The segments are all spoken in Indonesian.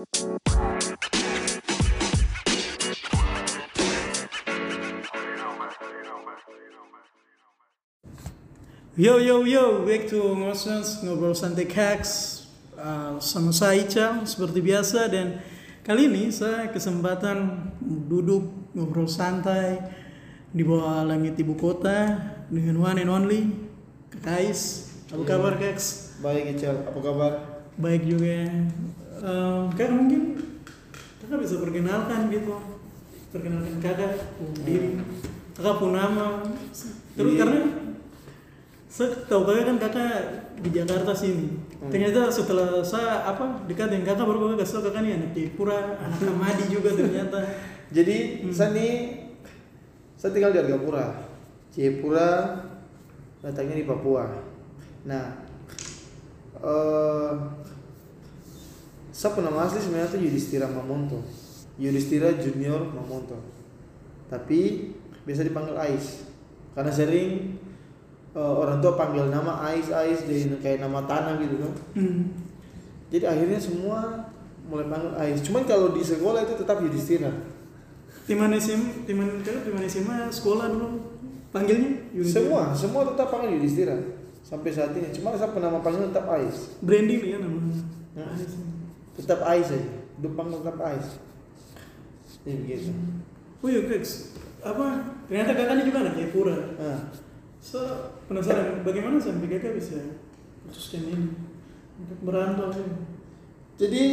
Yo yo yo, back to Ngosens ngobrol santai Hacks uh, sama saya Ica seperti biasa dan kali ini saya kesempatan duduk ngobrol santai di bawah langit ibu kota dengan one and only Kakais. Apa kabar Kaks? Baik Ical, apa kabar? Baik juga. Um, kak mungkin kakak bisa perkenalkan gitu, perkenalkan kakak, diri, kakak pun nama. Terus Iya. karena saya tahu kakak kan kakak di Jakarta sini. Ternyata setelah saya apa dekat dengan kakak baru kakak kasih kakak nih anak Jayapura, anak Kamadi juga ternyata. Jadi saya nih saya tinggal di Argapura, Jayapura, letaknya di Papua. Nah, eh saya nama asli sebenarnya tuh Yudhistira Mamonto, Yudhistira Junior Mamonto. Tapi biasa dipanggil Ais karena sering eh, orang tua panggil nama Ais Ais dari kayak nama tanah gitu kan. Hmm. Jadi akhirnya semua mulai panggil Ais. Cuman kalau di sekolah itu tetap Yudhistira. Timan SM, timan kakak timan SMA sekolah dulu panggilnya Yudhistira. Semua, semua tetap panggil Yudhistira sampai saat ini. Cuma saya penama panggil tetap Ais. Branding ya namanya. Hmm. Tetap Ais aja. Panggil tetap Ais. Jadi begitu. Oh iya Kaks, apa ternyata kakak ini juga anak Jayapura. Nah, So, penasaran bagaimana sampai kakak bisa putuskan ini untuk merantau ini? jadi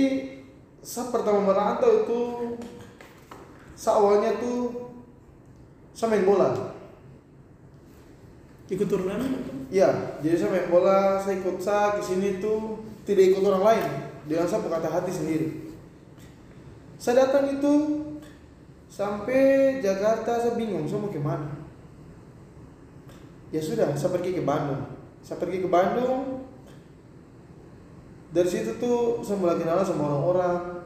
saya pertama merantau itu saya awalnya tuh saya main bola. Ikut turnamen? Iya, jadi saya main bola, saya ikut sa ke sini tuh tidak ikut orang lain, dengan saya berkata hati sendiri. Saya datang itu sampai Jakarta saya bingung, saya mau ke mana. Ya sudah, saya pergi ke Bandung. Saya pergi ke Bandung. Dari situ tuh saya mulai kenalan sama orang-orang.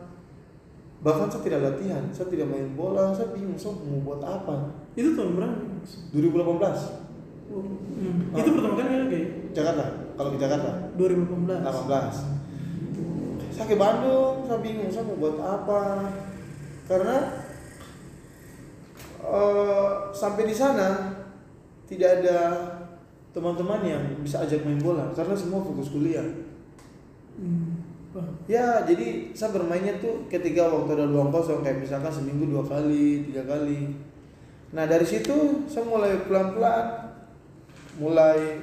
Bahkan saya tidak latihan, saya tidak main bola, saya bingung, saya mau buat apa. Itu tahun berapa? 2018, Oh, hmm. Itu pertama kali ya? Jakarta. Kalau ke Jakarta, 2018. 18 saya ke Bandung saya bingung saya mau buat apa? Karena eh, sampai di sana tidak ada teman-teman yang bisa ajak main bola karena semua fokus kuliah. Hmm. Ya jadi saya bermainnya tuh ketika waktu ada luang kosong kayak misalkan seminggu dua kali tiga kali. Nah dari situ saya mulai pelan-pelan mulai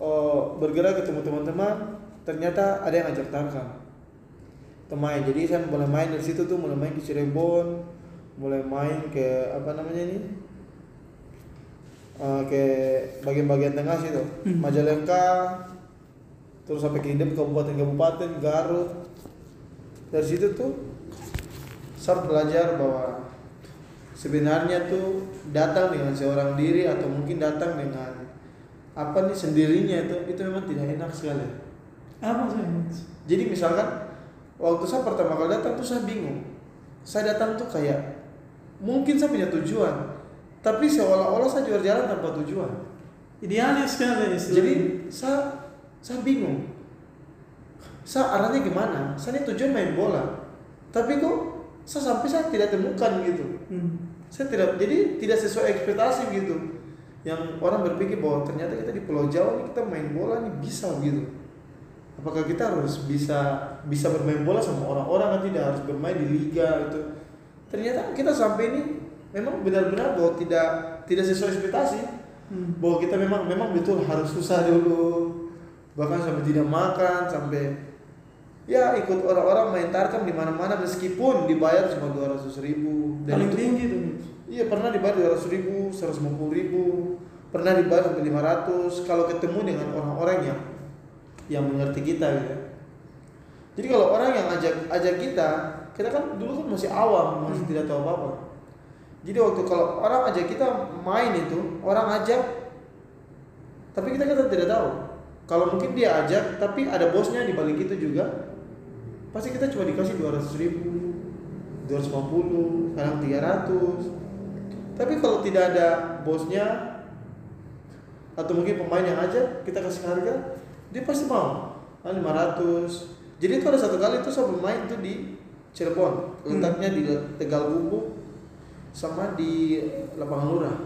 oh, bergerak ketemu teman-teman. Ternyata ada yang ajak tarkam main jadi saya mulai main dari situ tuh mulai main ke Cirebon mulai main ke apa namanya ini? Eh, ke bagian-bagian tengah situ. Hmm. Majalengka terus sampai ke Indep kabupaten-kabupaten Garut. Dari situ tuh saya belajar bahwa sebenarnya tuh datang dengan seorang diri atau mungkin datang dengan apa nih sendirinya itu itu memang tidak enak sekali. Apa sih? jadi misalkan waktu saya pertama kali datang tuh saya bingung. Saya datang tuh kayak mungkin saya punya tujuan, tapi seolah-olah saya jual jalan tanpa tujuan. Idealis sekali istilahnya. Jadi saya saya bingung. Saya arahnya gimana? Saya ini tujuan main bola, tapi kok saya sampai saya tidak temukan gitu. Hmm. Saya tidak jadi tidak sesuai ekspektasi gitu. Yang orang berpikir bahwa ternyata kita di Pulau Jawa ini kita main bola nih bisa gitu apakah kita harus bisa bisa bermain bola sama orang-orang kan tidak harus bermain di liga itu ternyata kita sampai ini memang benar-benar bahwa tidak tidak sesuai ekspektasi Hmm. bahwa kita memang memang betul harus susah dulu bahkan sampai tidak makan sampai ya ikut orang-orang main tarkam di mana-mana meskipun dibayar cuma dua ratus ribu Paling itu- tinggi tuh. Iya pernah dibayar dua ratus ribu, seratus ribu, pernah dibayar sampai lima ratus. Kalau ketemu dengan orang-orang yang yang mengerti kita gitu. Jadi kalau orang yang ajak ajak kita, kita kan dulu kan masih awam, masih tidak tahu apa apa. Jadi waktu kalau orang ajak kita main itu, orang ajak, tapi kita kan tidak tahu. Kalau mungkin dia ajak, tapi ada bosnya di balik itu juga, pasti kita cuma dikasih dua ratus ribu, 250, kadang 300. Tapi kalau tidak ada bosnya atau mungkin pemain yang aja kita kasih harga, dia pasti mau. Ah, 500. Jadi itu ada satu kali itu saya bermain tuh di Cirebon, letaknya di Tegal Bumbu sama di lapangan Lurah.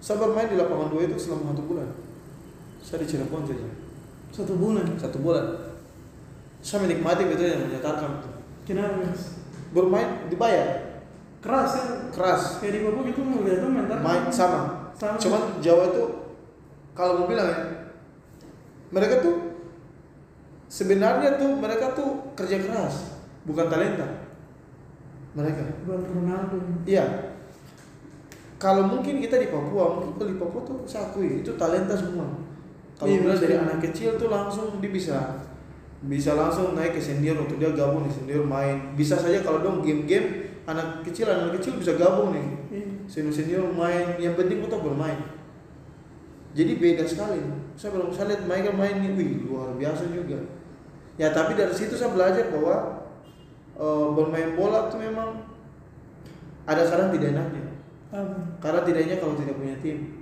Saya bermain di lapangan dua itu selama satu bulan. Saya di Cirebon saja Satu bulan. satu bulan. Saya menikmati betul yang menyatakan Kenapa? Mas? bermain dibayar Keras kan? keras Kayak di Papua gitu mau lihat tuh mental. main sama Sama. cuman Jawa itu kalau mau bilang ya mereka tuh sebenarnya tuh mereka tuh kerja keras bukan talenta. Mereka. Buat Ronaldo. iya. Kalau mungkin kita di Papua mungkin kalau di Papua tuh saya akui itu talenta semua. Kalau Iya, bilang dari anak kecil tuh langsung dia bisa bisa langsung naik ke senior untuk dia gabung di senior main. Bisa saja kalau dong game-game anak kecil anak kecil bisa gabung nih. Iya. senior senior main yang penting kita bermain. Jadi beda sekali. Saya belum saya lihat mereka main nih wih luar biasa juga ya tapi dari situ saya belajar bahwa eh, bermain bola tuh memang ada kadang tidak enaknya Apa? karena tidaknya kalau tidak punya tim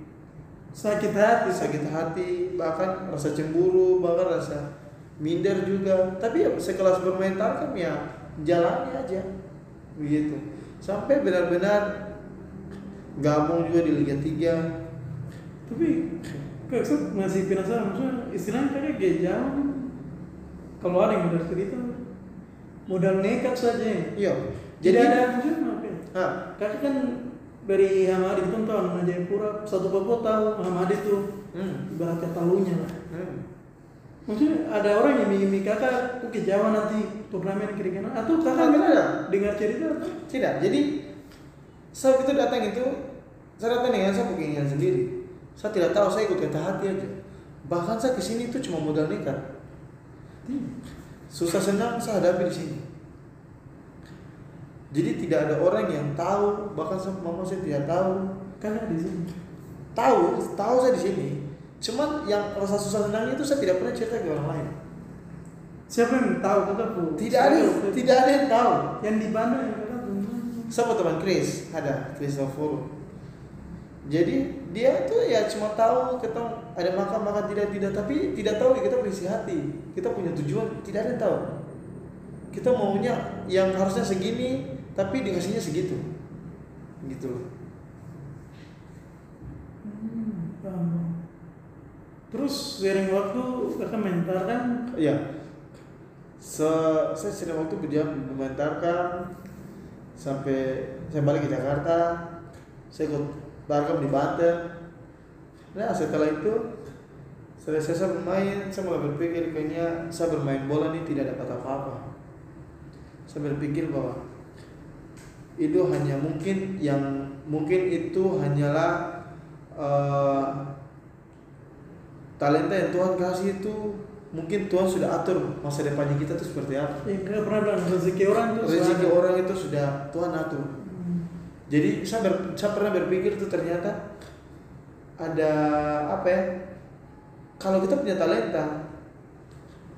Sakit hati. sakit hati bahkan rasa cemburu bahkan rasa minder juga tapi ya sekelas bermain tarkam ya jalani aja begitu sampai benar-benar gabung juga di Liga 3 Tapi saya masih penasaran maksudnya istilahnya kayak jauh. Kalau ada yang udah cerita modal nekat saja. iya Jadi jadi ada maksudnya apa ya? ah, Kakak kan dari Hamadi itu tahu anak Jayapura satu Papua tahu Hamadi itu hmm, ibarat katalunya lah. hmm. Maksudnya ada orang yang ingin kakak tuh ke Jawa nanti turnamen kiri kanan atau kakak ada. dengar cerita atau? tidak jadi saat itu datang itu saya datang dengan saya keinginan sendiri saya tidak tahu saya ikut kata hati aja bahkan saya ke sini itu cuma modal nekat susah senang saya hadapi di sini. Jadi tidak ada orang yang tahu bahkan mama saya tidak tahu. Kakak di sini. tahu tahu saya di sini. Cuman yang rasa susah senangnya itu saya tidak pernah cerita ke orang lain. Siapa yang tahu? Tidak ada tidak ada yang tahu. Yang di Bandung yang tuh. sama teman Chris? Ada Christopher jadi dia tuh ya cuma tahu kita ada makan makan tidak tidak tapi tidak tahu kita berisi hati kita punya tujuan tidak ada yang tahu kita maunya yang harusnya segini tapi dikasihnya segitu gitu loh Hmm. Terus seiring waktu kakak mentarkan Iya. Se saya sudah waktu berdiam mengomentarkan sampai saya balik ke Jakarta. Saya ikut Barkam di Banten. Nah setelah itu selesai saya bermain, saya mulai berpikir kayaknya saya bermain bola ini tidak dapat apa-apa. Saya berpikir bahwa itu hanya mungkin yang mungkin itu hanyalah eh, talenta yang Tuhan kasih itu mungkin Tuhan sudah atur masa depannya kita tuh seperti apa. kakak pernah bilang rezeki orang tuh Rezeki orang itu sudah Tuhan atur. Jadi saya, ber- saya pernah berpikir tuh ternyata ada apa ya? Kalau kita punya talenta,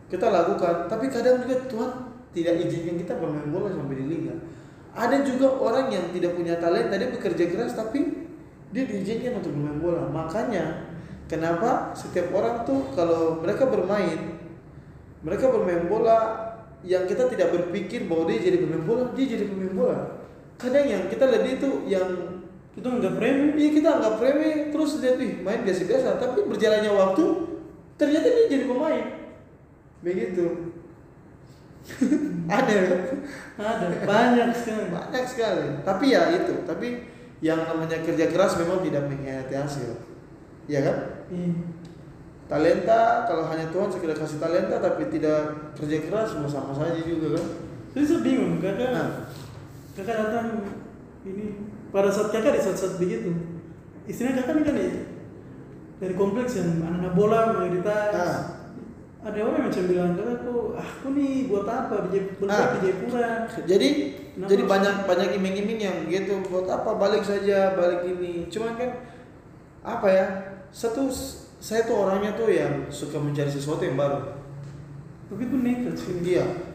kita lakukan. Tapi kadang juga Tuhan tidak izinkan kita bermain bola sampai di liga. Ada juga orang yang tidak punya talenta, dia bekerja keras tapi dia diizinkan untuk bermain bola. Makanya kenapa setiap orang tuh kalau mereka bermain, mereka bermain bola yang kita tidak berpikir bahwa dia jadi pemain bola, dia jadi pemain bola. Kadang yang kita lihat itu yang Itu nggak premi. Iya kita anggap remeh terus lihat ih main biasa-biasa tapi berjalannya waktu ternyata dia jadi pemain begitu ada Ada banyak sekali. banyak sekali tapi ya itu tapi yang namanya kerja keras memang tidak mengkhianati hasil ya kan Iya. talenta kalau hanya Tuhan sekedar kasih talenta tapi tidak kerja keras mau sama saja juga kan Jadi saya bingung kakak. Nah. Kakak datang ini pada saat kakak di saat-saat begitu. Istilahnya kakak ini kan ya, dari kompleks yang anak-anak bola mayoritas. Ah. Ada orang yang macam bilang kakak ah, aku nih buat apa di Jayapura? Ah. di Jayapura. jadi Kenapa? jadi banyak banyak iming-iming yang gitu buat apa balik saja balik ini cuman kan apa ya satu saya tuh orangnya tuh yang suka mencari sesuatu yang baru Tapi itu nekat sih. iya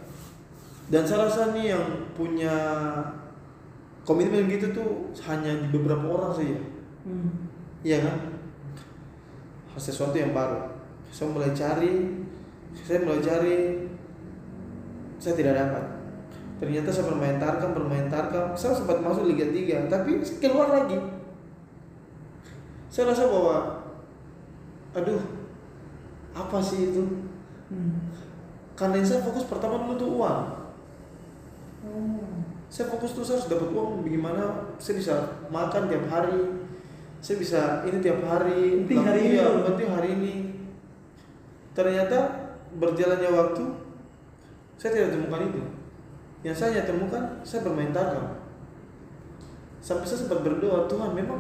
dan saya rasa nih yang punya komitmen gitu tuh hanya di beberapa orang saja Hmm. iya kan? Sesuatu yang baru. Saya mulai cari saya mulai cari saya tidak dapat. Ternyata saya bermain tarkam bermain tarkam saya sempat masuk Liga 3 tapi keluar lagi. Saya rasa bahwa aduh apa sih itu? Hmm. karena yang saya fokus pertama dulu tuh uang Saya fokus tuh saya harus dapat uang bagaimana? Saya bisa makan tiap hari. Saya bisa ini tiap hari. Penting hari ini dulu. penting hari ini. Ternyata berjalannya waktu saya tidak temukan itu. Yang saya hanya temukan saya bermain tarkam sampai saya sempat berdoa Tuhan memang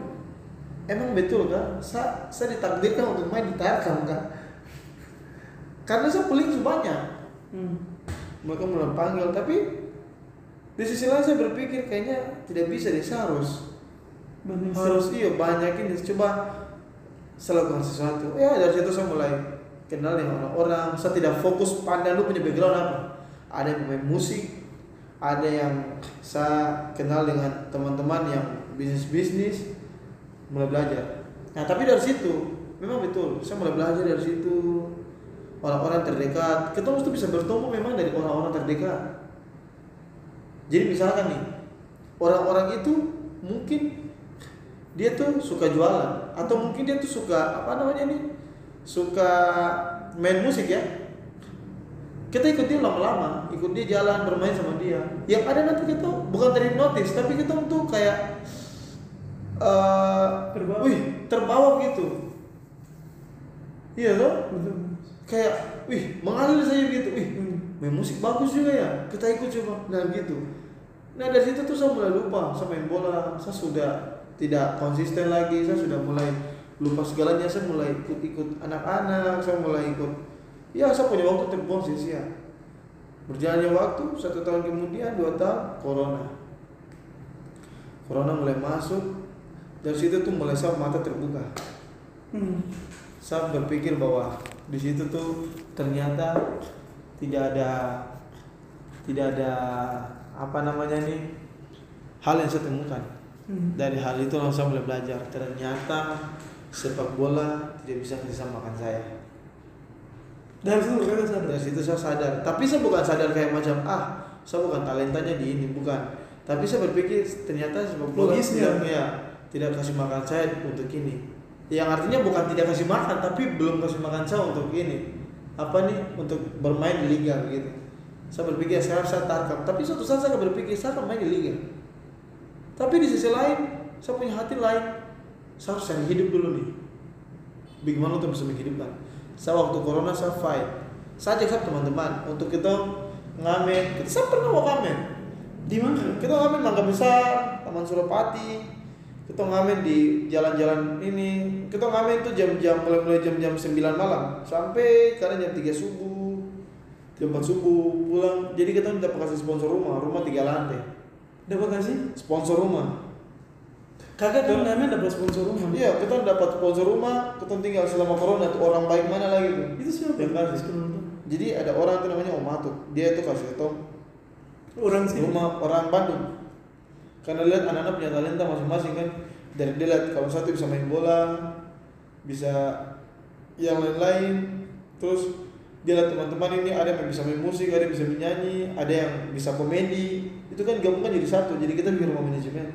emang betul kan saya, saya ditakdirkan untuk main di tarkam kan karena saya peling banyak Hmm. mereka mulai panggil tapi di sisi lain saya berpikir kayaknya tidak bisa deh saya harus Banyak harus iya banyak ini coba saya lakukan sesuatu. Ya dari situ saya mulai kenal dengan orang-orang. Saya tidak fokus pandang lu punya background apa? Ada yang pemain musik ada yang saya kenal dengan teman-teman yang bisnis bisnis mulai belajar. Nah tapi dari situ memang betul saya mulai belajar dari situ. Orang-orang terdekat kita mesti bisa bertemu memang dari orang-orang terdekat jadi misalkan nih orang-orang itu mungkin dia tuh suka jualan atau mungkin dia tuh suka apa namanya nih suka main musik ya kita ikut dia lama-lama ikut dia jalan bermain sama dia yang ada nanti kita bukan terhipnotis tapi kita tuh kayak eh Terbawa. wih terbawa gitu iya loh Betul. kayak wih mengalir saja gitu wih. Main musik bagus juga ya kita ikut coba. Nah gitu. Nah dari situ tuh saya mulai lupa saya main bola saya sudah tidak konsisten lagi saya sudah mulai lupa segalanya saya mulai ikut-ikut anak-anak saya mulai ikut ya saya punya waktu terbuang sia-sia berjalannya waktu satu tahun kemudian dua tahun corona. Corona mulai masuk dari situ tuh mulai saya mata terbuka. Hmm. saya berpikir bahwa di situ tuh ternyata tidak ada tidak ada apa namanya nih hal yang saya temukan. Hmm. dari hal itu langsung mulai belajar. Ternyata sepak bola tidak bisa kasih makan saya. Dari situ kakak sadar. dari situ saya sadar. Tapi saya bukan sadar kayak macam ah saya bukan talentanya di ini. Bukan. Tapi saya berpikir ternyata sepak bola Logisnya. tidak ya, tidak kasih makan saya untuk ini. Yang artinya bukan tidak kasih makan tapi belum kasih makan saya untuk ini apa nih untuk bermain di liga gitu saya berpikir saya saya tarkam tapi suatu saat saya berpikir saya akan main di liga. Tapi di sisi lain saya punya hati lain. Saya harus cari hidup dulu nih. Bagaimana untuk bisa menghidupkan? Saya waktu corona saya fight. Saya ajak teman-teman untuk kita ngamen. Kita saya pernah mau ngamen. Di mana? kita ngamen mangga besar taman suropati kita ngamen di jalan-jalan ini kita ngamen tuh jam-jam mulai-mulai jam-jam 9 malam sampai kadang jam 3 subuh jam 4 subuh pulang jadi kita dapat kasih sponsor rumah rumah tiga lantai Dapat kasih? sponsor rumah Kakak kan namanya dapat sponsor rumah. iya kita dapat sponsor rumah kita tinggal selama corona tuh orang baik mana lagi tuh Itu siapa? Yang kasih. Jadi ada orang tuh namanya Om Atuk dia tuh kasih kita Orang sih. rumah orang Bandung karena lihat anak-anak punya talenta masing-masing kan. Dari dia lihat kalau satu bisa main bola bisa yang lain-lain. Terus dia lihat teman-teman ini ada yang bisa main musik ada yang bisa menyanyi ada yang bisa komedi. Itu kan gabungan jadi satu. Jadi kita bikin rumah manajemen.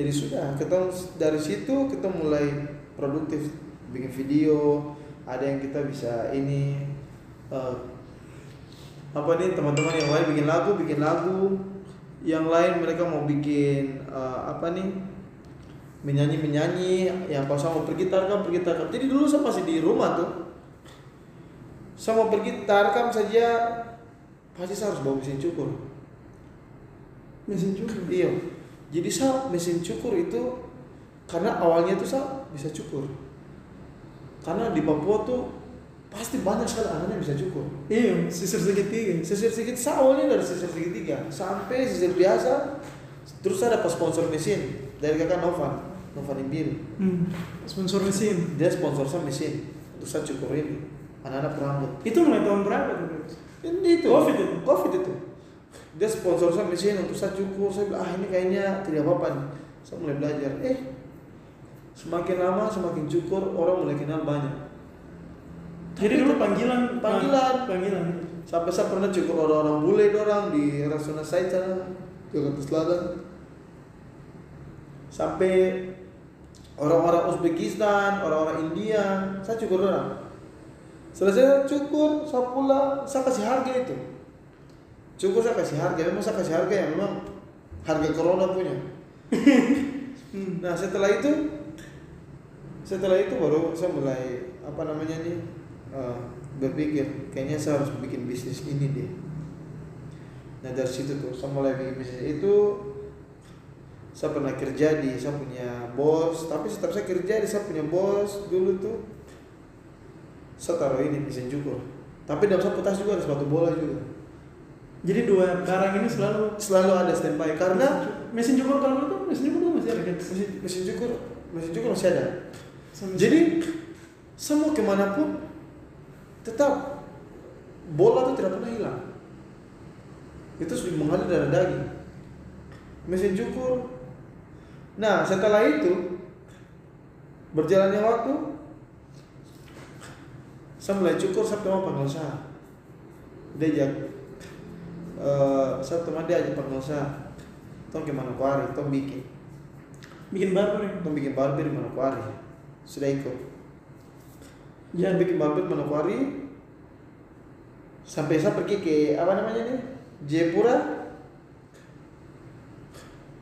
Jadi sudah kita dari situ kita mulai produktif. Bikin video ada yang kita bisa ini eh, apa nih teman-teman yang lain bikin lagu bikin lagu yang lain mereka mau bikin eh, apa nih? Menyanyi menyanyi yang kalau saya mau pergi tarkam pergi tarkam jadi dulu saya masih di rumah tuh. Saya mau pergi tarkam saja pasti saya harus bawa mesin cukur. Mesin cukur. iya. Jadi saya mesin cukur itu karena awalnya tuh saya bisa cukur. Karena di Papua tuh pasti banyak sekali anak yang bisa cukur. Iya, sisir segitiga. sisir saya awalnya dari sisir segitiga. Sampai sisir biasa terus saya dapat sponsor mesin dari kakak Novan. Novan Imbil. Hmm. Sponsor mesin. dia sponsor saya mesin. Untuk saya cukur ini anak-anak rambut Itu mulai tahun berapa tuh? Ini itu. Covid itu? covid itu. Dia sponsor saya mesin untuk saya cukur. Saya bilang ah ini kayaknya tidak apa-apa nih. Saya mulai belajar. Eh semakin lama semakin cukur orang mulai kenal banyak Jadi dulu panggilan Panggilan. panggilan. Sampai saya pernah cukur orang-orang bule orang di Rasuna Said sana, Jakarta Selatan. Sampai orang-orang Uzbekistan, orang-orang India, saya cukur orang. Selesai cukur, saya pulang, saya kasih harga itu. Cukur saya kasih harga, memang saya kasih harga yang memang harga corona punya. nah setelah itu, setelah itu baru saya mulai apa namanya nih uh, berpikir, kayaknya saya harus bikin bisnis ini deh. Nah dari situ tuh saya mulai bikin bisnis itu saya pernah kerja di saya punya bos tapi setiap saya kerja di saya punya bos dulu tuh saya taruh ini mesin cukur tapi dalam satu tas juga ada sepatu bola juga Jadi dua barang ini selalu selalu ada standby karena mesin cukur kalau itu mesin cukur masih ada kan? mesin, mesin cukur mesin cukur masih ada jadi semua ke mana pun tetap bola itu tidak pernah hilang. Itu sudah mengalir darah daging. Mesin cukur. Nah setelah itu berjalannya waktu saya mulai cukur saya mau panggil saya. Dia ajak eh saya teman dia ajak panggil saya. Tong ke Manokwari tong bikin. Bikin barber ya. tong bikin barber di Manokwari sudah ikut Ya, Jadi bikin di Manokwari. Sampai saya pergi ke apa namanya nih Jayapura.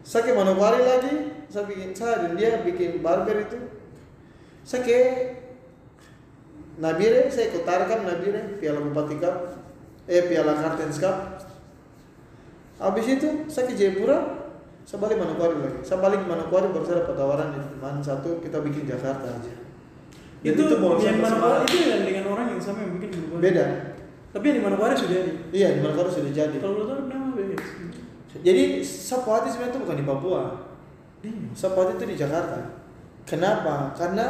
Saya ke Manokwari lagi. Saya bikin saya dan dia bikin barber itu. Saya ke Nabire saya ikut Tarkam Nabire Piala Bupati Cup. Eh Piala Kartens Cup. Habis itu saya ke Jayapura. Saya balik Manokwari lagi. Saya balik Manokwari baru saya dapat tawaran dari teman satu kita bikin Jakarta aja Itu, baru yang mana Semarang. itu yang dengan orang yang sama yang bikin Manokwari. beda Tapi yang di Manokwari sudah ada. iya di Manokwari sudah jadi Kalau lu tahu nama beda. jadi Sapuati sebenarnya itu bukan di Papua Iya. Sapuati itu di Jakarta kenapa karena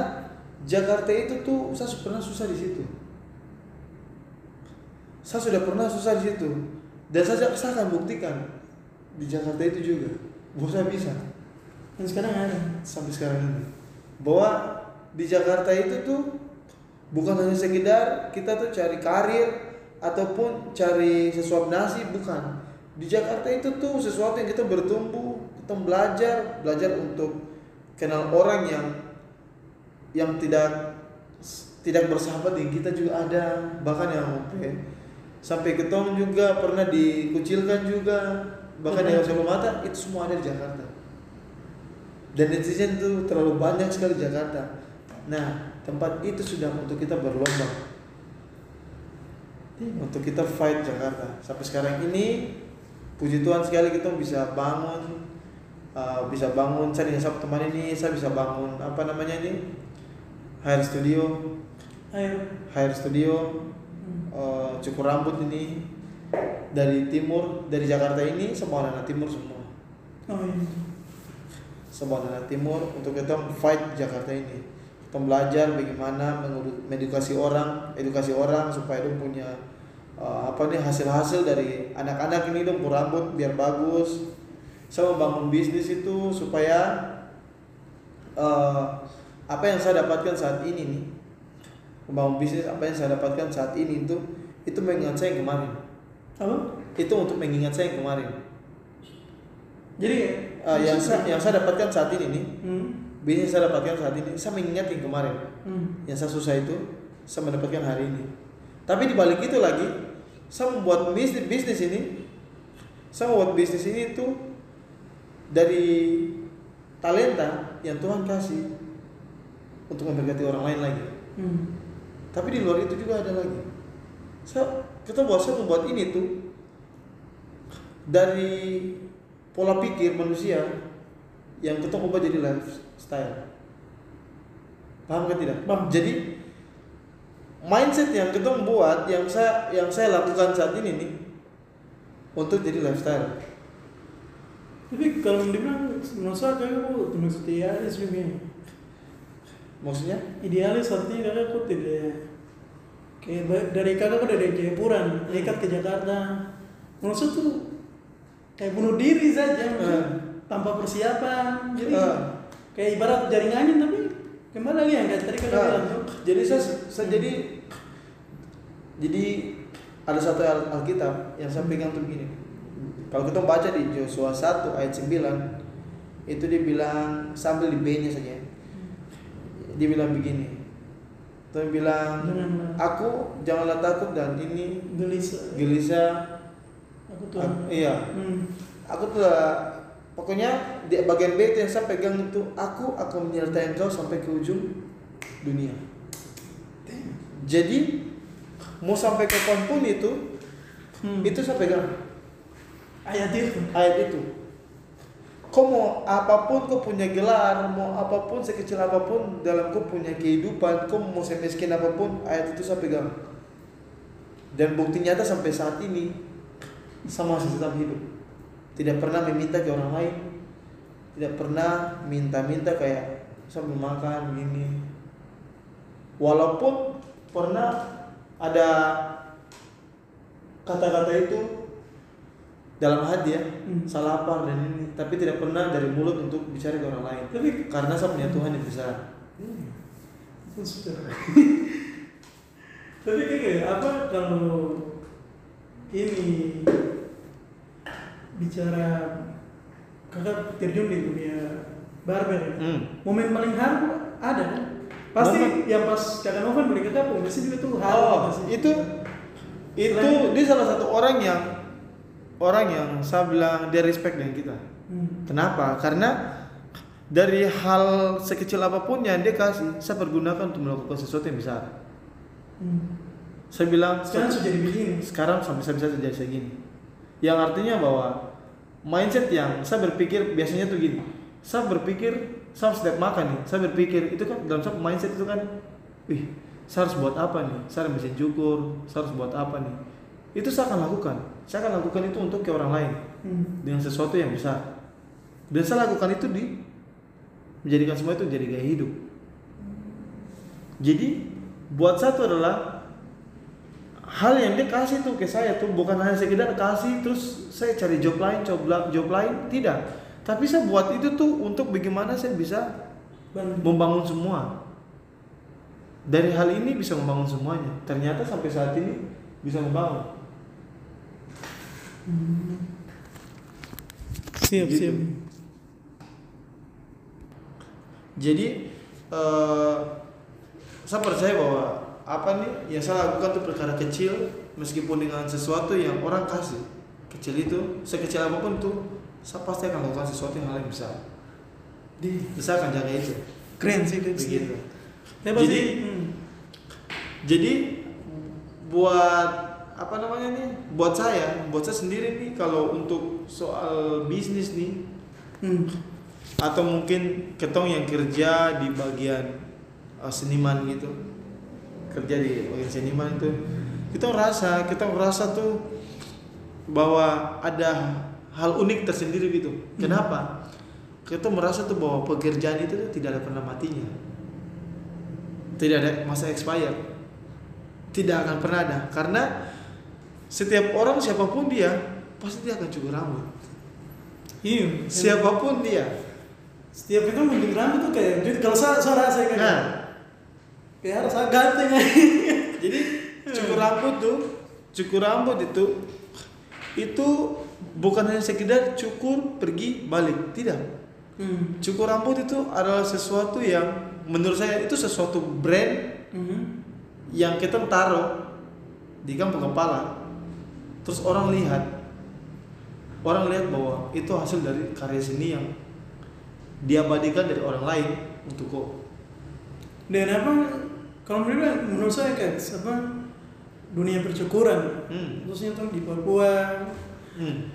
Jakarta itu tuh saya pernah susah di situ saya sudah pernah susah di situ dan saya, saya akan buktikan di Jakarta itu juga bahwa saya bisa Dan sekarang ada. sampai sekarang ini bahwa di Jakarta itu tuh bukan hanya sekedar kita tuh cari karir ataupun cari sesuap nasi bukan. Di Jakarta itu tuh sesuatu yang kita bertumbuh kita belajar belajar untuk kenal orang yang yang tidak tidak bersahabat dengan kita juga ada bahkan yang sampai sampai ketemu juga pernah dikucilkan juga bahkan yang sebelum mata itu semua ada di Jakarta. Dan netizen itu terlalu banyak sekali di Jakarta. Nah, tempat itu sudah untuk kita berlomba. Untuk kita fight Jakarta. Sampai sekarang ini puji Tuhan sekali kita bisa bangun uh, bisa bangun saya dengan satu teman ini saya bisa bangun apa namanya ini hair studio Ayo. hair studio Hmm. uh, cukur rambut ini dari timur dari Jakarta ini semua anak timur semua Oh iya. semua anak timur untuk kita fight Jakarta ini kita belajar bagaimana mengedukasi orang edukasi orang supaya dia punya uh, apa nih hasil-hasil dari anak-anak ini dong rambut biar bagus saya membangun bisnis itu supaya uh, apa yang saya dapatkan saat ini nih membangun bisnis apa yang saya dapatkan saat ini itu itu mengingat saya yang kemarin Apa? itu untuk mengingat saya yang kemarin Jadi Uh, yang saya, yang saya dapatkan saat ini nih Hmm. Bisnis saya dapatkan saat ini. Saya mengingat yang kemarin. Hmm. yang saya susah itu saya mendapatkan hari ini. Tapi di balik itu lagi saya membuat bisnis bisnis ini saya membuat bisnis ini itu dari talenta yang Tuhan kasih untuk memberkati orang lain lagi. Hmm. tapi di luar itu juga ada lagi. Saya kita buat saya membuat ini tuh dari pola pikir manusia yang kita ubah jadi lifestyle paham kan tidak Paham. jadi mindset yang kita membuat yang saya yang saya lakukan saat ini nih untuk jadi lifestyle Tapi kalau dibilang menurut saya kakak kok termasuk idealis juga. ya. maksudnya Idealis artinya kakak kok tidak kayak dari kakak kok dari Jayapura ikat ke Jakarta. Menurut saya tuh kayak bunuh diri saja Hmm. Tanpa persiapan. Jadi Hmm. kayak ibarat jaring angin tapi kembali lagi yang kayak tadi bilang tuh. jadi saya, saya jadi jadi ada satu Al- Alkitab yang saya pegang tuh begini. Kalau kita baca di Yosua 1 ayat 9 itu dibilang sambil di B-nya saja. Dia bilang begini. Dia bilang Janganlah. aku janganlah takut dan ini gelisah gelisah. aku tuh Aku- iya. hmm. Aku telah pokoknya di bagian B itu yang saya pegang itu aku akan menyertai engkau sampai ke ujung dunia. Jadi mau sampai ke pun itu Hmm. itu saya pegang ayat itu ayat itu. Kau mau apa pun kau punya gelar, mau apa pun sekecil apa pun dalam kau punya kehidupan, kau mau semiskin apa pun, ayat itu saya pegang. Dan bukti nyata sampai saat ini sama masih tetap hidup. Tidak pernah meminta ke orang lain, tidak pernah minta-minta kayak sambil makan gini. Walaupun pernah ada kata-kata itu dalam hati ya Hmm. salah apa dan ini? Tapi tidak pernah dari mulut untuk bicara ke orang lain. Tapi karena saya punya Tuhan yang besar. Sudah. Tapi kayak apa kalau ini bicara kakak terjun di dunia barber ya? hmm. momen paling haru ada kan pasti Momen- yang pas kakak Novan beli kakak pun pasti juga tuh haru oh pasti. itu itu Selain- dia salah satu orang yang orang yang saya bilang dia respect dengan kita Hmm. kenapa karena dari hal sekecil apa pun yang dia kasih saya pergunakan untuk melakukan sesuatu yang besar Hmm. saya bilang sekarang sudah jadi begini sekarang sampai saya bisa terjadi segini yang artinya bahwa mindset yang saya berpikir biasanya tuh gini. Saya berpikir saya setiap makan nih. Saya berpikir itu kan dalam satu mindset itu kan wih saya harus buat apa nih? Saya harus mesin cukur saya harus buat apa nih? Itu saya akan lakukan. Saya akan lakukan itu untuk ke orang lain. Hmm. dengan sesuatu yang besar. Dan saya lakukan itu di menjadikan semua itu jadi gaya hidup. Jadi buat satu adalah hal yang dia kasih tuh ke saya tuh bukan hanya sekedar kasih terus saya cari job lain job, la- job lain tidak. Tapi saya buat itu tuh untuk bagaimana saya bisa membangun semua. Dari hal ini bisa membangun semuanya. Ternyata sampai saat ini bisa membangun. Siap Gitu. siap. Jadi eh, saya percaya bahwa apa nih yang saya lakukan itu perkara kecil meskipun dengan sesuatu yang orang kasih kecil itu sekecil apa pun tuh saya pasti akan lakukan sesuatu yang hal yang besar. di Saya akan jaga itu. keren sih Dex. Begitu. Ya, pasti, Jadi- hmm. Jadi buat apa namanya nih? Buat saya, buat saya sendiri nih kalau untuk soal bisnis nih Hmm. atau mungkin ketong yang kerja di bagian uh, seniman gitu kerja di bagian seniman itu kita merasa kita merasa tuh bahwa ada hal unik tersendiri gitu. Kenapa? Kita merasa tuh bahwa pekerjaan itu tuh tidak ada pernah matinya. Tidak ada masa expired tidak akan pernah ada. Karena setiap orang siapa pun dia pasti dia akan cukur rambut. Iya. Siapa pun dia. Setiap kita gunting rambut tuh kayak jadi kalau saya saya rasa kayak Nah. Kayak harus ganteng aja Jadi cukur rambut tuh, cukur rambut itu itu bukan hanya sekedar cukur pergi balik, tidak. hmm. Cukur rambut itu adalah sesuatu yang menurut saya itu sesuatu brand Hmm. yang kita taruh di kampung kepala. Terus orang lihat, orang lihat bahwa itu hasil dari karya seni yang diabadikan dari orang lain untuk kok. dan apa kalau menurut menurut saya kayak apa dunia percukuran Hmm. khususnya tuh di Papua Hmm.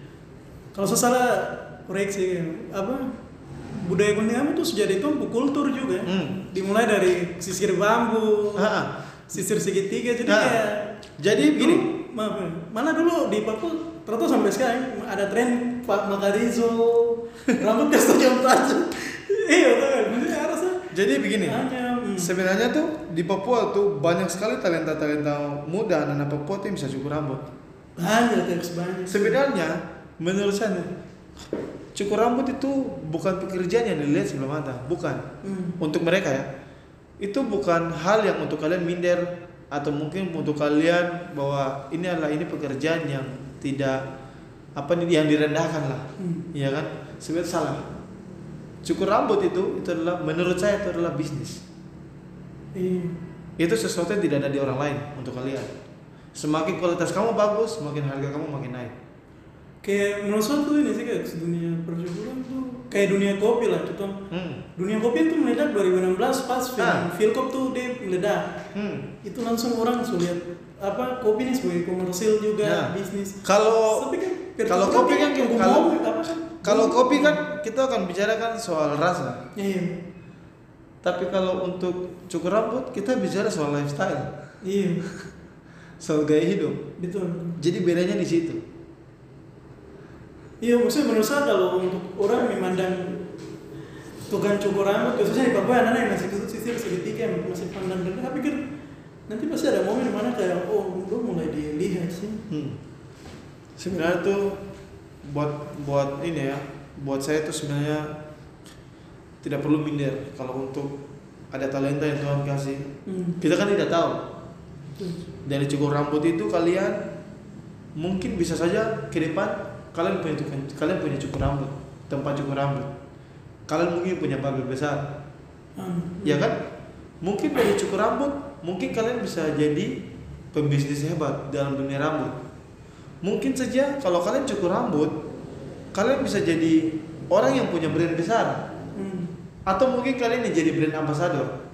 kalau saya salah koreksi apa budaya Kuntilanak itu sejak itu kultur juga Hmm. dimulai dari sisir bambu Ha-ha. sisir segitiga jadi kayak jadi begini. maaf mana dulu di Papua ternyata sampai sekarang ada tren Pak Makarizo rambut kasih jam tajam iya tuh kan harusnya Jadi begini, hanya. Sebenarnya tuh di Papua tuh banyak sekali talenta-talenta muda anak-anak Papua tuh yang bisa cukur rambut. banyak terus banyak Sebenarnya menurut saya cukur rambut itu bukan pekerjaan yang dilihat sebelah mata, bukan. Hmm. Untuk mereka ya, itu bukan hal yang untuk kalian minder atau mungkin untuk kalian bahwa ini adalah ini pekerjaan yang tidak apa nih yang direndahkan lah Hmm. ya kan sebenarnya salah cukur rambut itu itu adalah menurut saya itu adalah bisnis Iya. itu sesuatu yang tidak ada di orang lain untuk kalian semakin kualitas kamu bagus semakin harga kamu makin naik Kayak menurut saya tuh ini sih kayak dunia percukuran tuh kayak dunia kopi lah contoh. hmm. Dunia kopi itu meledak 2016 pas film Ah. Philcop tuh dia meledak. Hmm. Itu langsung orang sudah lihat apa kopi ini sebagai komersil juga Ya. bisnis. kalau kan kalau kopi kan kalau apa kan? kalau kopi kan kita akan bicarakan soal rasa Iya. Tapi kalau untuk cukur rambut kita bicara soal lifestyle Iya. soal gaya hidup Betul. jadi bedanya di situ Iya, maksudnya menurut saya kalau untuk orang memandang tukang cukur rambut, khususnya di Papua anak yang masih kecil sisir segitiga masih pandang rendah, saya pikir nanti pasti ada momen mana kayak oh lu mulai dilihat sih. Hmm. Sebenarnya tuh buat buat ini ya, buat saya tuh sebenarnya tidak perlu minder kalau untuk ada talenta yang Tuhan kasih. Hmm. Kita kan tidak tahu. Dari cukur rambut itu kalian mungkin bisa saja ke depan kalian punya tukang, kalian punya cukur rambut, tempat cukur rambut. Kalian mungkin punya barber besar, Hmm. ya kan? Mungkin dari cukur rambut, mungkin kalian bisa jadi pembisnis hebat dalam dunia rambut. Mungkin saja kalau kalian cukur rambut, kalian bisa jadi orang yang punya brand besar. Hmm. Atau mungkin kalian yang jadi brand ambassador.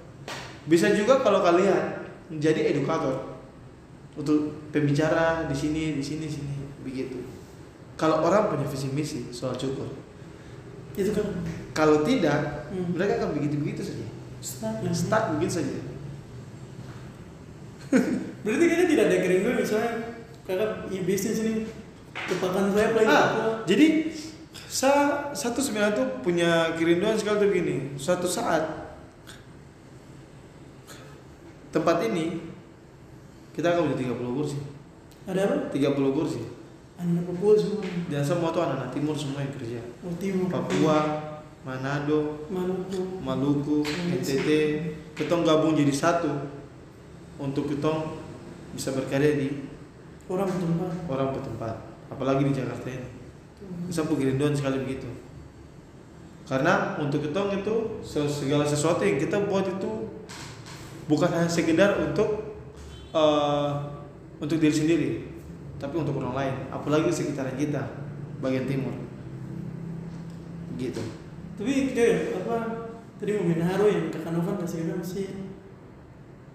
Bisa juga kalau kalian menjadi edukator untuk pembicara di sini, di sini, sini, begitu. Kalau orang punya visi misi soal cukur, Itu kan kalau tidak, Hmm. mereka akan begitu-begitu saja. stuck. Stuck begitu saja. Berarti kayaknya tidak ada kerinduan misalnya kakak ya bisnis ini kepakan saya paling Ah, jadi saya satu sebenarnya tuh punya kerinduan sekali tuh begini. Suatu saat tempat ini kita akan punya 30 kursi. Ada apa? 30 kursi. Anak Papua semua. Dan semua tuh anak-anak timur semua yang kerja. Oh, Timur. Papua, Manado, Maluku. Maluku. NTT, kita gabung jadi satu untuk kita bisa berkarya di Orang tempat. orang bertempat, apalagi di Jakarta ini. Punya kerinduan sekali begitu. Karena untuk kita itu se- segala sesuatu yang kita buat itu bukan hanya sekedar untuk eh, untuk diri sendiri, tapi untuk orang lain, apalagi sekitaran kita, bagian timur. Gitu. Tapi kayak apa tadi momen haru yang kakak Novan kasih kita masih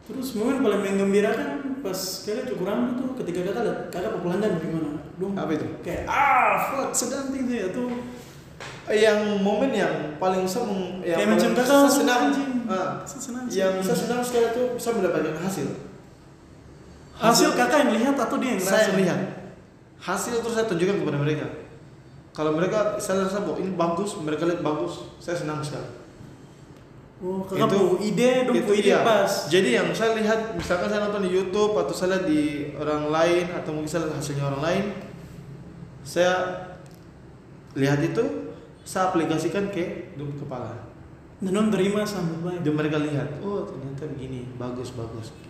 terus momen paling menggembirakan pas kakak cukur rambut tuh ketika kakak kakak pepelandan gimana dong. Apa itu? kayak ah fuck. Sedang tinggi ya tuh. Yang momen yang paling saya meng- yang kayak macam kakak saya senang, anjing. Saya senang sih. yang saya senang sekali itu saya mendapatkan hasil. hasil kakak yang lihat atau dia yang saya melihat hasil terus saya tunjukkan kepada mereka. Kalau mereka saya rasa bahwa ini bagus mereka lihat bagus. Saya senang sekali. Oh kakak Itu- ide dong Itu ide iya. pas. Jadi yang saya lihat misalkan saya nonton di YouTube atau saya lihat di orang lain atau mungkin saya lihat hasilnya orang lain saya lihat itu saya aplikasikan ke hidup kepala. Dan terima sambut baik. Dan mereka lihat oh ternyata begini bagus bagus. Gitu.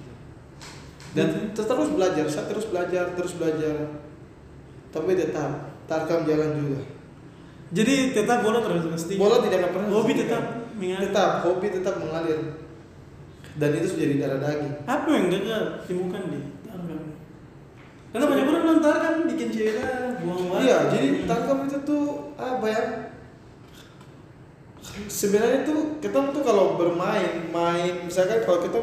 dan ter- terus belajar saya terus belajar terus belajar. Tapi tetap tarkam jalan juga. Jadi tetap bola terus pasti bola tidak pernah hobi tetap mengalir. Tetap hobi tetap mengalir. Dan itu sudah di darah daging. Apa yang gagal? Temukan di Tarkam? Karena banyak orang bilang Tarkam bikin cedera, buang waktu. iya jadi tarkam itu tuh apa ya sebenarnya tuh kita tuh kalau bermain main misalkan kalau kita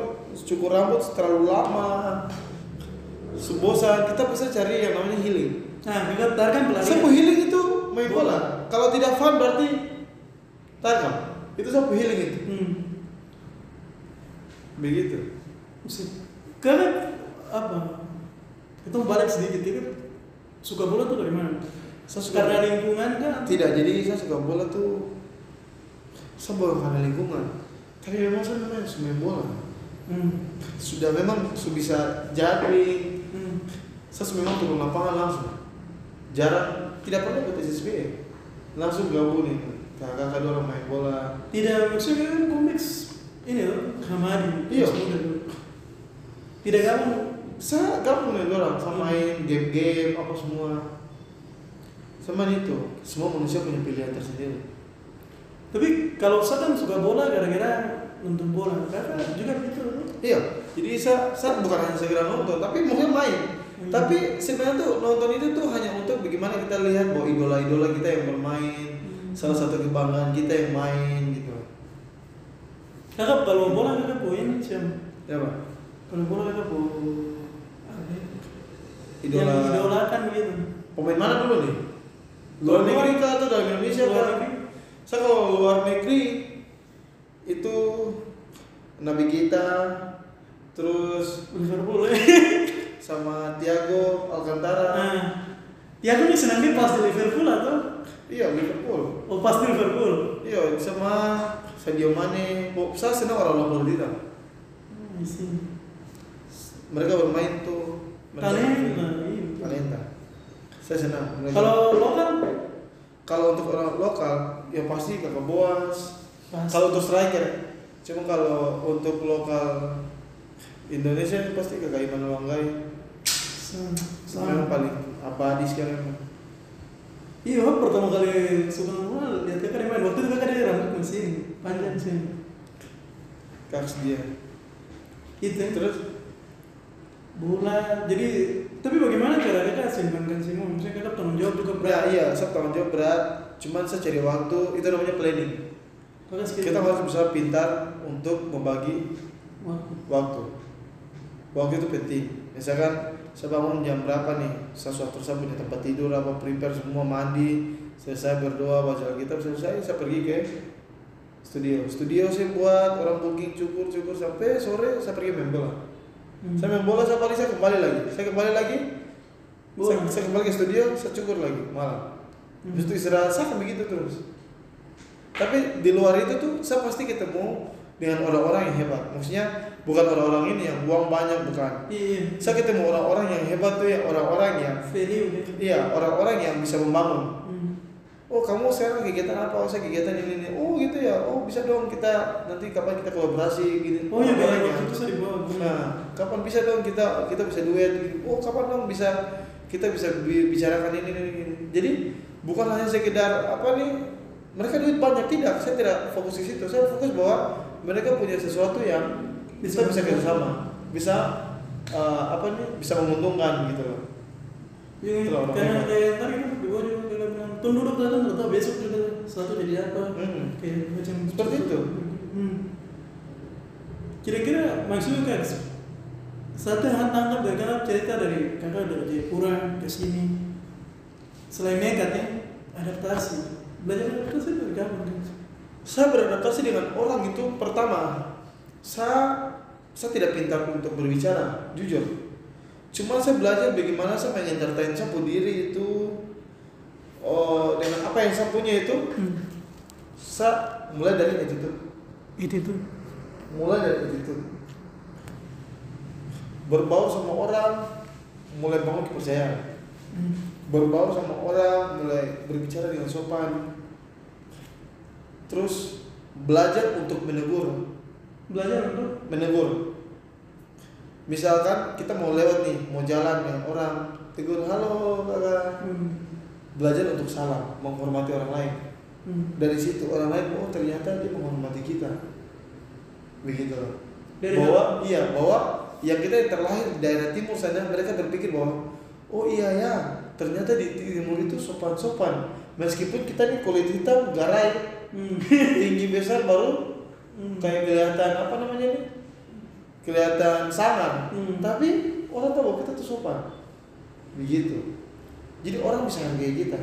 cukur rambut terlalu lama sebosan kita bisa cari yang namanya healing Nah, juga Tarkam pelari. Sapu healing itu main bola. Kalau tidak fun berarti tarkam. Itu sapu healing itu. Hmm. Begitu. Karena apa? Kita balik sedikit itu suka bola tuh dari mana? Saya suka Karena lingkungan kan? Tidak, jadi saya suka bola tuh saya bukan karena lingkungan. Tapi memang saya memang suka main bola. Hmm. Sudah memang sudah bisa jaring. Hmm. Saya memang turun lapangan langsung. Jarang, tidak pernah ikut SSB. Langsung gabung nih. Kakak-kakak orang main bola. Tidak maksudnya kan kompleks ini loh, Hamadi. Iya. Tidak gabung. Saya gabung dengan orang sama main game-game apa semua sama itu semua manusia punya pilihan tersendiri Tapi kalau saya kan suka bola gara-gara nonton bola. Kakak juga begitu. iya jadi saya saya bukan hanya segera nonton tapi mungkin main Hmm. tapi sebenarnya tuh nonton itu tuh hanya untuk bagaimana kita lihat bahwa idola-idola kita yang bermain Hmm. salah satu kebanggaan kita yang main gitu Kakak kalau bola kakak poin siapa? ya pak Kalau bola kakak po apa ya? Idola Yang idolakan gitu. pemain mana dulu nih luar Luar- negeri kah atau dalam Indonesia Luar negeri. saya kalau luar negeri itu Nabi kita terus Liverpool. sama Thiago Alcantara Nah, ya aku nih senangnya pas di Liverpool atau iya Liverpool oh pas di Liverpool. iya sama Sadio Mane saya senang orang lokal kita Hmm, isi. mereka bermain tuh Talenta, talenta. Saya senang. Kalau lokal? Kalau untuk orang lokal ya pasti kakak boas. Kalau untuk striker cuma kalau untuk lokal Indonesia pasti kakak Iman Wanggai. Sama. Memang paling abadi sekarang. Iya, pertama kali suka bola lihat kakak main. Waktu itu kakak dia rambut masih panjang sih. kaks dia. Itu. Terus bola. Jadi tapi bagaimana cara kakak simbangkan semua? Misalnya kakak tanggung jawab juga ya berat. iya saya tanggung jawab berat. Cuman saya cari waktu. Itu namanya planning. Kita harus bisa pintar untuk membagi Waktu. waktu. Waktu itu penting. Misalkan saya bangun jam berapa nih? Saya suatu saya punya tempat tidur apa prepare semua mandi selesai berdoa baca Alkitab selesai saya pergi ke studio. Studio saya buat orang booking cukur cukur sampai sore saya pergi main bola Hmm. saya main bola saya balik saya kembali lagi saya kembali lagi saya, Bola. saya kembali ke studio saya cukur lagi malam Hmm. Itu istirahat saya akan begitu terus tapi di luar itu tuh saya pasti ketemu dengan orang-orang yang hebat maksudnya bukan orang-orang ini yang uang banyak bukan Iya. saya ketemu orang-orang yang hebat tuh ya orang-orang yang Value gitu. iya orang-orang yang bisa membangun. Oh kamu sekarang kegiatan apa oh saya kegiatan ini ini oh gitu ya oh bisa dong kita nanti kapan kita kolaborasi gini Oh iya, waktu itu saya dibawa. Nah, kapan bisa dong kita kita bisa duet? gitu. Oh, kapan dong bisa kita bisa bi- bicarakan ini ini ini. Jadi bukan hanya sekedar apa nih mereka duit banyak tidak, saya tidak fokus di situ. Saya fokus bahwa mereka punya sesuatu yang Bisa bisa bisa kerjasama, bisa eh, apa nih bisa menguntungkan gitu loh. Orang karena kayak tadi kan dibawa juga kakak bilang, tuh duduk tadi nggak tahu besok juga satu jadi apa. Hmm. Kayak macam Seperti itu. Hmm. Kira-kira maksudnya kan satu yang tangkap dari kakak cerita dari kakak dari Jayapura ke sini. Selain nekat ya, adaptasi. Belajar adaptasi dari kapan kan? Saya beradaptasi dengan orang itu pertama, saya saya tidak pintar untuk berbicara, jujur. Cuma saya belajar bagaimana saya mengentertain saya diri itu oh, dengan apa yang saya punya itu, Hmm. saya mulai dari attitude, Itu tuh. mulai dari attitude. Berbaur sama orang, mulai bangun kepercayaan. Hmm. Berbaur sama orang, mulai berbicara dengan sopan. Terus belajar untuk menegur, Belajar untuk menegur. Misalkan kita mau lewat nih, mau jalan dengan orang, tegur halo kakak. hmm. Belajar untuk salam, menghormati orang lain. Hmm. Dari situ orang lain, oh ternyata dia menghormati kita. Begitu. Dari bahwa iya, bahwa yang kita yang terlahir di daerah timur sana mereka berpikir bahwa oh iya ya, ternyata di timur itu sopan-sopan. Meskipun kita nih kulit hitam, garai, Hmm. tinggi besar baru Hmm. kayak kelihatan apa namanya nih kelihatan sangar Hmm. tapi orang tahu kita tuh sopan begitu jadi orang bisa hargai kita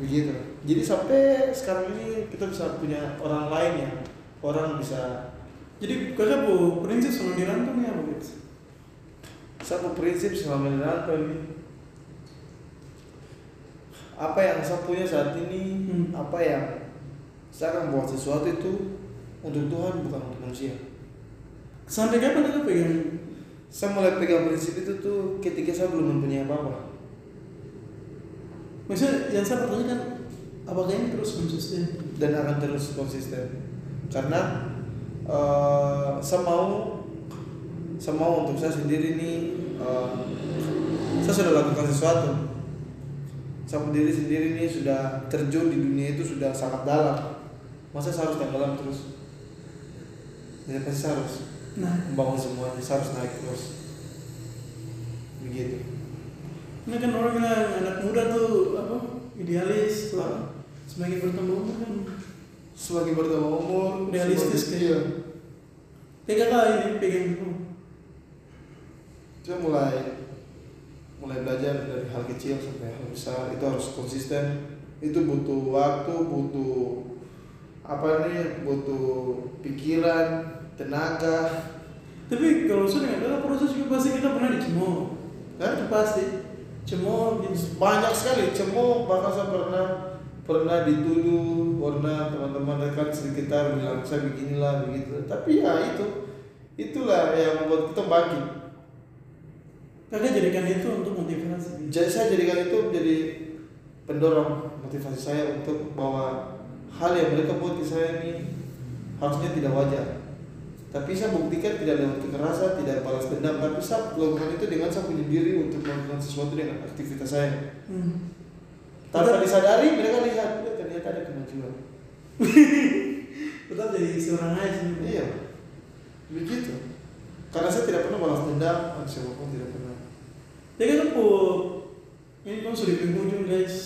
begitu jadi sampai sekarang ini kita bisa punya orang lain ya orang bisa Jadi kakak bu prinsip selama di rantau nih apa gitu? satu prinsip selama di rantau ini apa yang saya punya saat ini Hmm. apa yang saya akan buat sesuatu itu untuk Tuhan bukan untuk manusia Sampai kapan kakak pegang? Saya mulai pegang prinsip itu tuh ketika saya belum mempunyai apa-apa. Maksudnya yang saya pertanyakan apakah ini terus konsisten? dan akan terus konsisten. Karena eh saya mau saya mau untuk saya sendiri nih eh, saya sudah lakukan sesuatu. Saya sendiri sendiri nih sudah terjun di dunia itu sudah sangat dalam. Masa saya harus tenggelam terus? Jadi pasti saya harus nah. membangun semuanya. Saya harus naik terus. Begitu ini kan orang bilang anak muda tuh apa idealis tuh Ah. semakin bertambah umur kan. Semakin bertambah umur Realistis kan? iya. Pegang kali ini pegang saya mulai mulai belajar dari hal kecil sampai hal besar. Itu harus konsisten. Itu butuh waktu butuh apa nih butuh pikiran tenaga. Tapi kalau sudah dalam proses juga pasti kita pernah Hah? itu pasti cemooh banyak sekali. Cemooh bahkan saya pernah pernah dituduh pernah teman-teman dekat sekitar bilang saya beginilah begitu. Tapi ya itu itulah yang membuat kita bangkit. Kakak jadikan itu untuk motivasi? Jadi saya jadikan itu jadi pendorong motivasi saya untuk bahwa hal yang mereka buat di saya ini harusnya tidak wajar tapi saya buktikan tidak lewat kekerasan tidak balas dendam. Tapi saya lakukan itu dengan saya punya diri untuk melakukan sesuatu dengan aktivitas saya. Hmm. tanpa disadari mereka lihat "Ya, ternyata ada kemajuan. Tetap jadi seorang aja iya. Begitu. Karena saya tidak pernah balas dendam siapa pun tidak pernah. Jadi kan po ini kan sudah penghujung guys.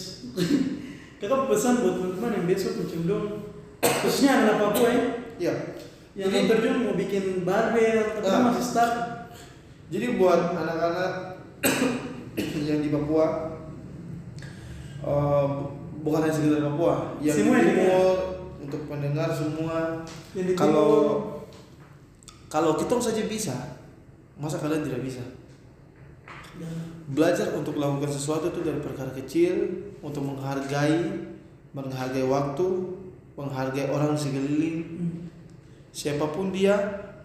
Kakak pesan buat teman-teman yang besok mau cendong khususnya anak Papua ya. Iya yang Jadi- terjun mau bikin barber tapi Ah. masih stuck. Jadi buat anak-anak yang di Papua, eh, bukan hanya sekedar Papua, yang Semua di timur untuk pendengar semua, kalau kalau kita saja bisa, masa kalian tidak bisa? Ya. Belajar untuk melakukan sesuatu itu dari perkara kecil, untuk menghargai, menghargai waktu, menghargai orang sekeliling, Hmm. Siapa pun dia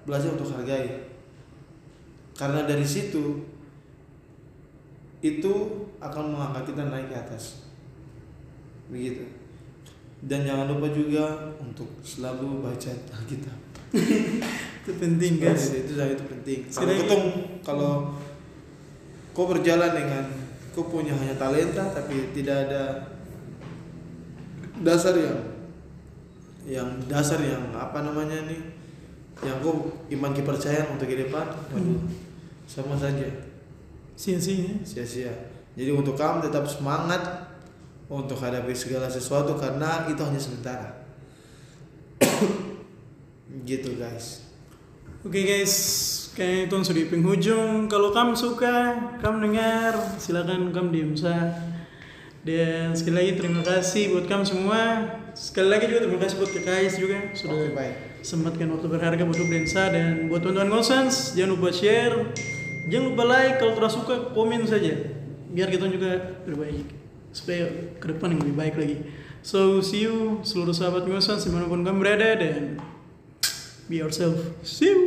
belajar untuk hargai. Karena dari situ itu akan mengangkat kita naik ke atas. Begitu. Dan jangan lupa juga untuk selalu baca Alkitab. Itu penting guys. itu itu itu penting. Kalau ketemu kalau kau berjalan dengan kau punya hanya talenta tapi tidak ada dasar yang yang dasar yang apa namanya nih yang kau iman kepercayaan untuk ke depan waduh sama saja Sia-sia. sia-sia jadi untuk kamu tetap semangat untuk hadapi segala sesuatu karena itu hanya sementara gitu guys Oke guys, kayaknya itu sudah di penghujung. Kalau kamu suka, kamu dengar, silakan kamu diam saja. Dan sekali lagi terima kasih buat kamu semua. Sekali lagi juga terima kasih buat KKS juga sudah Oke, baik. sempatkan waktu berharga buat Densa dan buat teman-teman Ngosans jangan lupa share, jangan lupa like kalau tidak suka komen saja biar kita juga terbaik supaya ke depan yang lebih baik lagi. So see you seluruh sahabat Ngosans di mana pun kamu berada dan be yourself. See you.